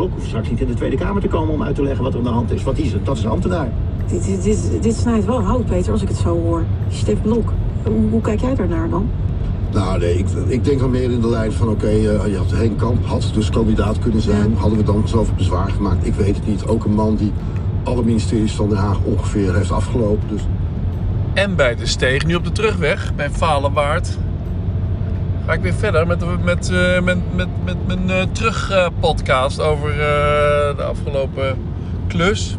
Blok hoeft straks niet in de Tweede Kamer te komen om uit te leggen wat er aan de hand is. Wat is het? Dat is een ambtenaar. Dit, dit, dit, dit snijdt wel hout, Peter, als ik het zo hoor. Stef Blok. Hoe, hoe kijk jij daarnaar dan? Nou nee, ik, ik denk dan meer in de lijn van oké, eh, je had Henk Kamp, had dus kandidaat kunnen zijn. Hadden we dan zoveel bezwaar gemaakt? Ik weet het niet. Ook een man die alle ministeries van Den Haag ongeveer heeft afgelopen. Dus En bij de steeg, nu op de terugweg, bij Valenwaard, ga ik weer verder met, met, eh, met, met, met mijn eh, terugpodcast over eh, de afgelopen klus.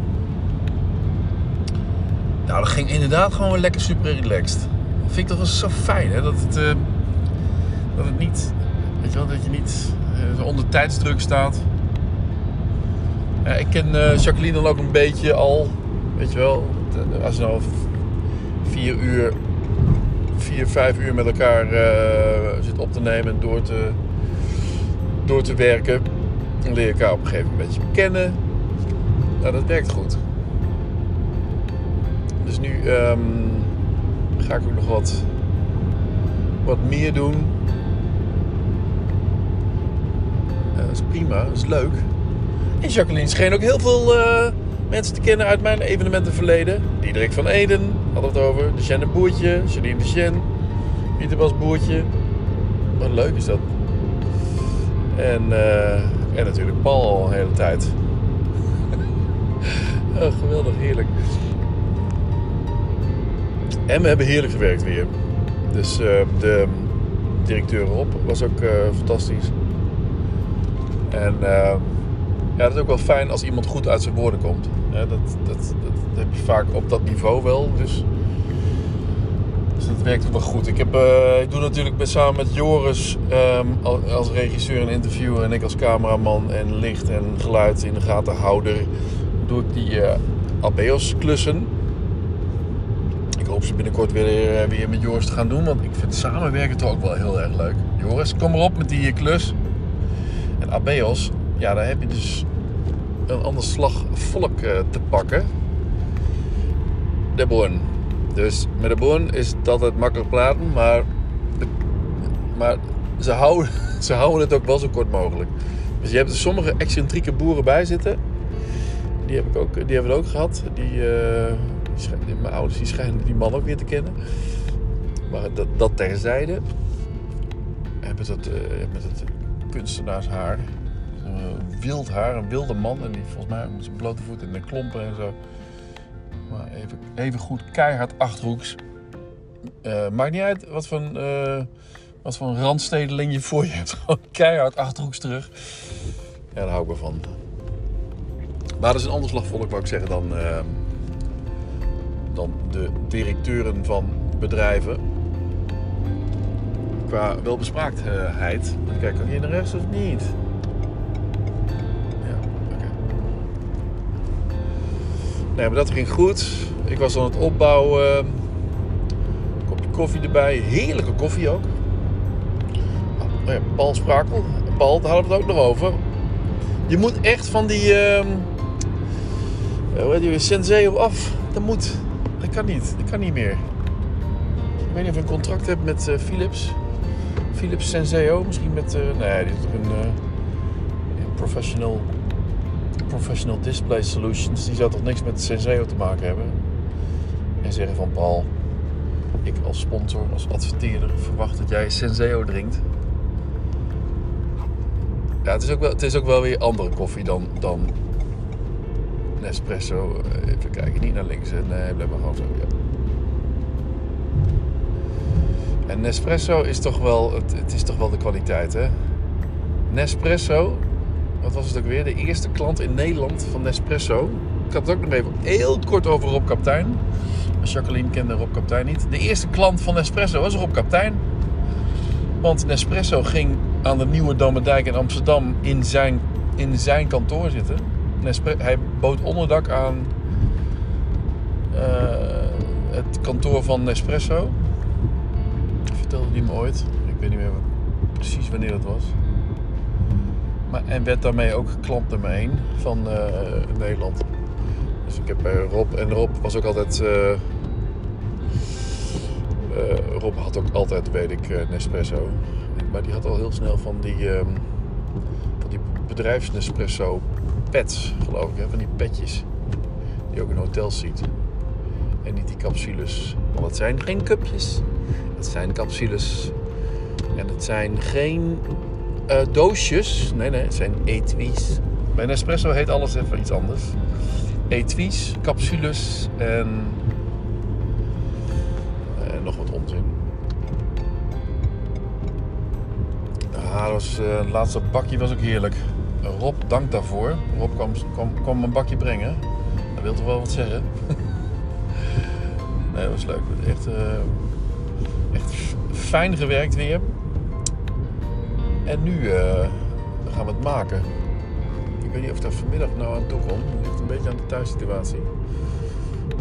Nou, dat ging inderdaad gewoon lekker super relaxed. Dat vind ik toch wel zo fijn, hè? Dat het, dat het niet, weet je wel, dat je niet onder tijdsdruk staat. Ik ken Jacqueline dan ook een beetje al, weet je wel. Als ze nou vier uur, vijf uur met elkaar eh, zit op te nemen en door te, door te werken. Dan leer je elkaar op een gegeven moment een beetje kennen. Nou, dat werkt goed. Dus nu ehm, ga ik ook nog wat, wat meer doen. Ja, dat is prima, dat is leuk. En Jacqueline scheen ook heel veel eh, mensen te kennen uit mijn evenementenverleden. Diederik van Eden, we het over. De Jeanne Boertje, Janine de Jen. Boertje. Wat leuk is dat. En, eh, en natuurlijk Paul al een hele tijd. oh, geweldig, heerlijk. En we hebben heerlijk gewerkt weer. Dus eh, de directeur Rob was ook eh, fantastisch. En ja, dat is ook wel fijn als iemand goed uit zijn woorden komt. Hè, dat, dat, dat, heb je vaak op dat niveau wel. Dus, dus dat werkt ook wel goed. Ik, heb, eh, ik doe natuurlijk samen met Joris ehm, al- als regisseur en interviewer en ik als cameraman en licht en geluid in de gaten houder. Doe ik die eh Abeos klussen. Ik hoop ze binnenkort weer, eh, weer met Joris te gaan doen. Want ik vind samenwerken toch ook wel heel erg leuk. Joris, kom erop met die klus. En Abeos, ja, daar heb je dus een ander slag volk te pakken. De Born. Dus met de Born is het altijd makkelijk praten, maar, maar ze, houden, ze houden het ook wel zo kort mogelijk. Dus je hebt er sommige excentrieke boeren bij zitten. Die, heb ik ook, die hebben we ook gehad. Die, eh, die mijn ouders die schijnen die man ook weer te kennen. Maar dat, dat terzijde. Hebben dat, eh, met het kunstenaarshaar. Wild haar, een wilde man. En die volgens mij met zijn blote voeten in de klompen en zo. Maar even, even goed keihard achterhoeks. Eh, maakt niet uit wat voor, eh wat voor een randstedeling je voor je hebt. Gewoon keihard achterhoeks terug. Ja, daar hou ik wel van. Maar dat is een ander slag volk, wou ik zeggen, dan, ehm, dan de directeuren van bedrijven. Qua welbespraaktheid. Kijken, kan je naar rechts of niet? Nee, maar dat ging goed. Ik was aan het opbouwen. Kopje koffie erbij. Heerlijke koffie ook. Oh ja, Paul Sprakel. Paul, daar hadden we het ook nog over. Je moet echt van die... eh, hoe heet die? Senseo af. Dat moet. Dat kan niet. Dat kan niet meer. Ik weet niet of je een contract hebt met eh, Philips. Philips Senseo. Misschien met... eh, nee, dit is een... een professional... Professional Display Solutions. Die zou toch niks met Senseo te maken hebben. En zeggen van Paul... Ik als sponsor, als adverteerder verwacht dat jij Senseo drinkt. Ja, het is ook wel, het is ook wel weer andere koffie dan, dan Nespresso. Eh, Even kijken, niet naar links. Nee, blijf maar gewoon zo. Ja. En Nespresso is toch wel, het, het is toch wel de kwaliteit, hè? Nespresso, wat was het ook weer? De eerste klant in Nederland van Nespresso. Ik had het ook nog even heel kort over Rob Kaptein. Jacqueline kende Rob Kaptein niet. De eerste klant van Nespresso was Rob Kaptein. Want Nespresso ging aan de Nieuwe Dammerdijk in Amsterdam in zijn, in zijn kantoor zitten. Nespre- hij bood onderdak aan eh, het kantoor van Nespresso. Vertelde hij me ooit. Ik weet niet meer precies wanneer dat was. Maar, en werd daarmee ook klant nummer 1 van eh, Nederland. Dus ik heb bij Rob... En Rob was ook altijd... eh, eh, Rob had ook altijd, weet ik, eh, Nespresso. Maar die had al heel snel van die, ehm, van die bedrijfs Nespresso pets, geloof ik. Hè? Van die petjes. Die je ook in hotels ziet. En niet die capsules. Want het zijn geen cupjes. Het zijn capsules. En het zijn geen eh, doosjes. Nee, nee, het zijn etuis. Bij Nespresso heet alles even iets anders. Etuis, capsules en eh, nog wat onzin. Ah, dat was, eh, het laatste bakje was ook heerlijk. Rob, dank daarvoor. Rob kwam, kwam, kwam een bakje brengen. Dat wil toch wel wat zeggen? nee, dat was leuk. Echt, echt fijn gewerkt weer. En nu eh, gaan we het maken. Ik weet niet of dat vanmiddag nou aan toe komt. Het ligt een beetje aan de thuissituatie.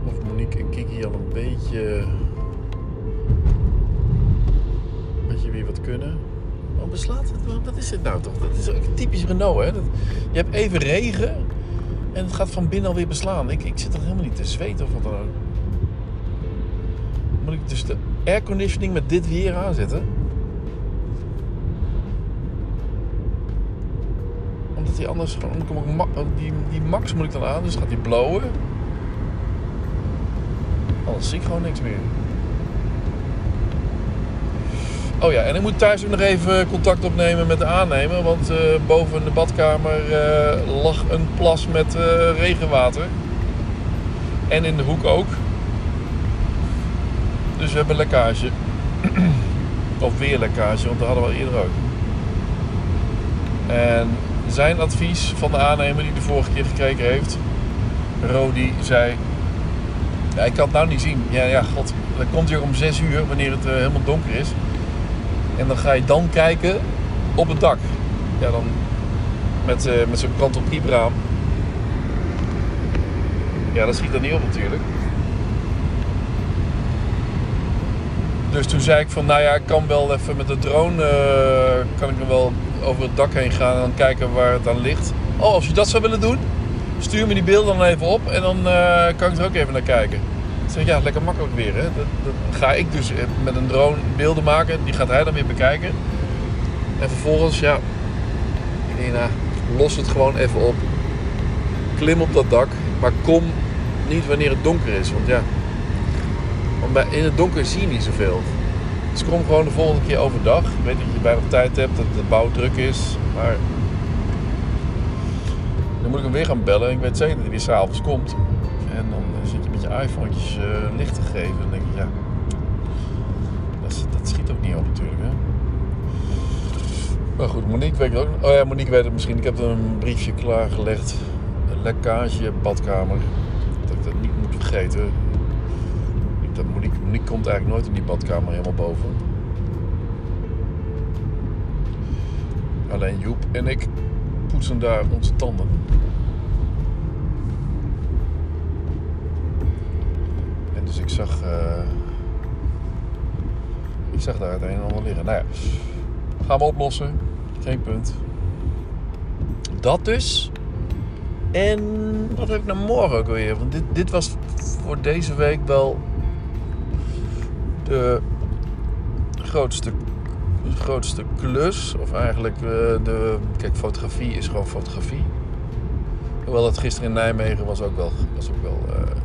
Of Monique en Kiki al een beetje... Een beetje weer wat kunnen. Waarom beslaat het? Wat is dit nou toch? Dat is typisch Renault, hè? Dat, je hebt even regen en het gaat van binnen alweer beslaan. Ik, ik zit er helemaal niet te zweten of wat dan ook. Moet ik dus de airconditioning met dit weer aanzetten? Anders dan kom ik ma- Die, die max moet ik dan aan, dus gaat die blowen. Anders zie ik gewoon niks meer. Oh ja, en ik moet thuis nog even contact opnemen met de aannemer. Want eh, boven de badkamer eh, lag een plas met eh, regenwater. En in de hoek ook. Dus we hebben lekkage. of weer lekkage, want dat hadden we al eerder ook. En zijn advies van de aannemer die de vorige keer gekeken heeft, Rodi, zei... Ja, ik kan het nou niet zien. Ja, ja, god. Dan komt hij om 6 uur, wanneer het eh, helemaal donker is. En dan ga je dan kijken op het dak. Ja, dan met, eh, met zo'n kant op piepraam. Ja, dat schiet er niet op natuurlijk. Dus toen zei ik van, nou ja, ik kan wel even met de drone, eh, kan ik nog wel over het dak heen gaan en kijken waar het aan ligt. Oh, als je dat zou willen doen, stuur me die beelden dan even op en dan eh, kan ik er ook even naar kijken. Ik ja, lekker makkelijk weer. Hè? Dat, dat ga ik dus met een drone beelden maken, die gaat hij dan weer bekijken. En vervolgens, ja, nou, los het gewoon even op. Klim op dat dak, maar kom niet wanneer het donker is. Want ja, in het donker zie je niet zoveel. Dus kom gewoon de volgende keer overdag. Ik weet dat je bijna tijd hebt, dat de bouw druk is. Maar dan moet ik hem weer gaan bellen. Ik weet zeker dat hij weer s'avonds komt. En dan zit je met je iPhone'tjes uh, licht te geven. Dan denk ik, ja, dat, dat schiet ook niet op natuurlijk. Hè? Maar goed, Monique weet het ook. Oh ja, Monique weet het misschien. Ik heb een briefje klaargelegd. Lekkage badkamer. Dat ik dat niet moet vergeten. Monique komt eigenlijk nooit in die badkamer helemaal boven. Alleen Joep en ik poetsen daar onze tanden. En dus ik zag, eh, ik zag daar het een en ander liggen. Nou ja, gaan we oplossen. Geen punt. Dat dus. En wat heb ik nou morgen ook weer? Want dit, dit was voor deze week wel de grootste, grootste klus. Of eigenlijk eh, de... Kijk, fotografie is gewoon fotografie. Hoewel dat gisteren in Nijmegen was ook wel, was ook wel eh,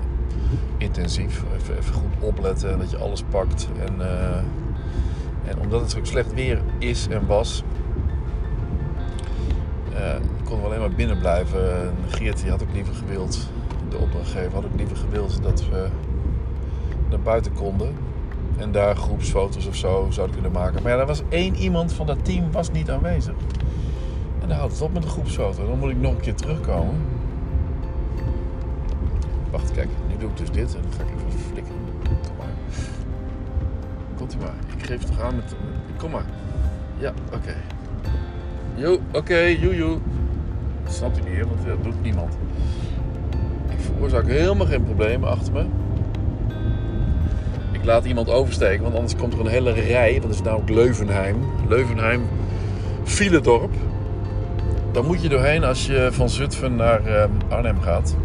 intensief. Even, goed opletten en dat je alles pakt. En, eh, en omdat het zo slecht weer is en was... eh, konden we alleen maar binnen blijven. En Geert die had ook liever gewild, de opdrachtgever had ook liever gewild dat we naar buiten konden. En daar groepsfoto's of zo zouden kunnen maken. Maar ja, er was één iemand van dat team was niet aanwezig. En dan houdt het op met een groepsfoto. Dan moet ik nog een keer terugkomen. Wacht, kijk. Nu doe ik dus dit. En dan ga ik even flikken. Kom maar. Komt u maar. Ik geef het toch aan met... Kom maar. Ja, oké. Jo, oké. joe, joe. Dat snapt u niet? Want dat doet niemand. Ik veroorzaak helemaal geen problemen achter me. Laat iemand oversteken, want anders komt er een hele rij. Dat is namelijk Leuvenheim. Leuvenheim, Filedorp. Daar moet je doorheen als je van Zutphen naar eh, Arnhem gaat.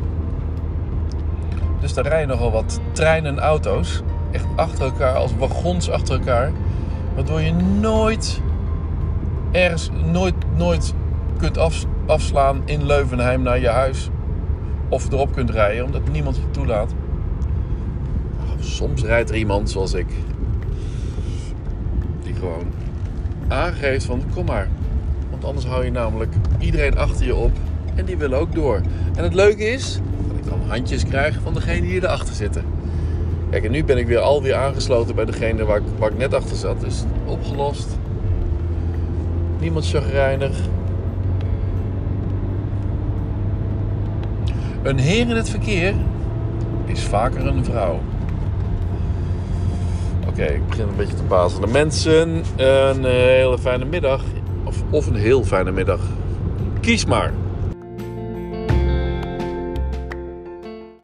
Dus daar rijden nogal wat treinen en auto's. Echt achter elkaar, als wagons achter elkaar. Waardoor je nooit ergens, nooit, nooit kunt af, afslaan in Leuvenheim naar je huis. Of erop kunt rijden, omdat niemand je toelaat. Soms rijdt er iemand zoals ik. Die gewoon aangeeft van kom maar. Want anders hou je namelijk iedereen achter je op. En die willen ook door. En het leuke is dat ik dan handjes krijg van degene die erachter zitten. Kijk, en nu ben ik weer alweer aangesloten bij degene waar ik, waar ik net achter zat. Dus opgelost. Niemand chagrijnig. Een heer in het verkeer is vaker een vrouw. Oké, ik begin een beetje te bazelen. Mensen, een hele fijne middag. Of, of een heel fijne middag. Kies maar.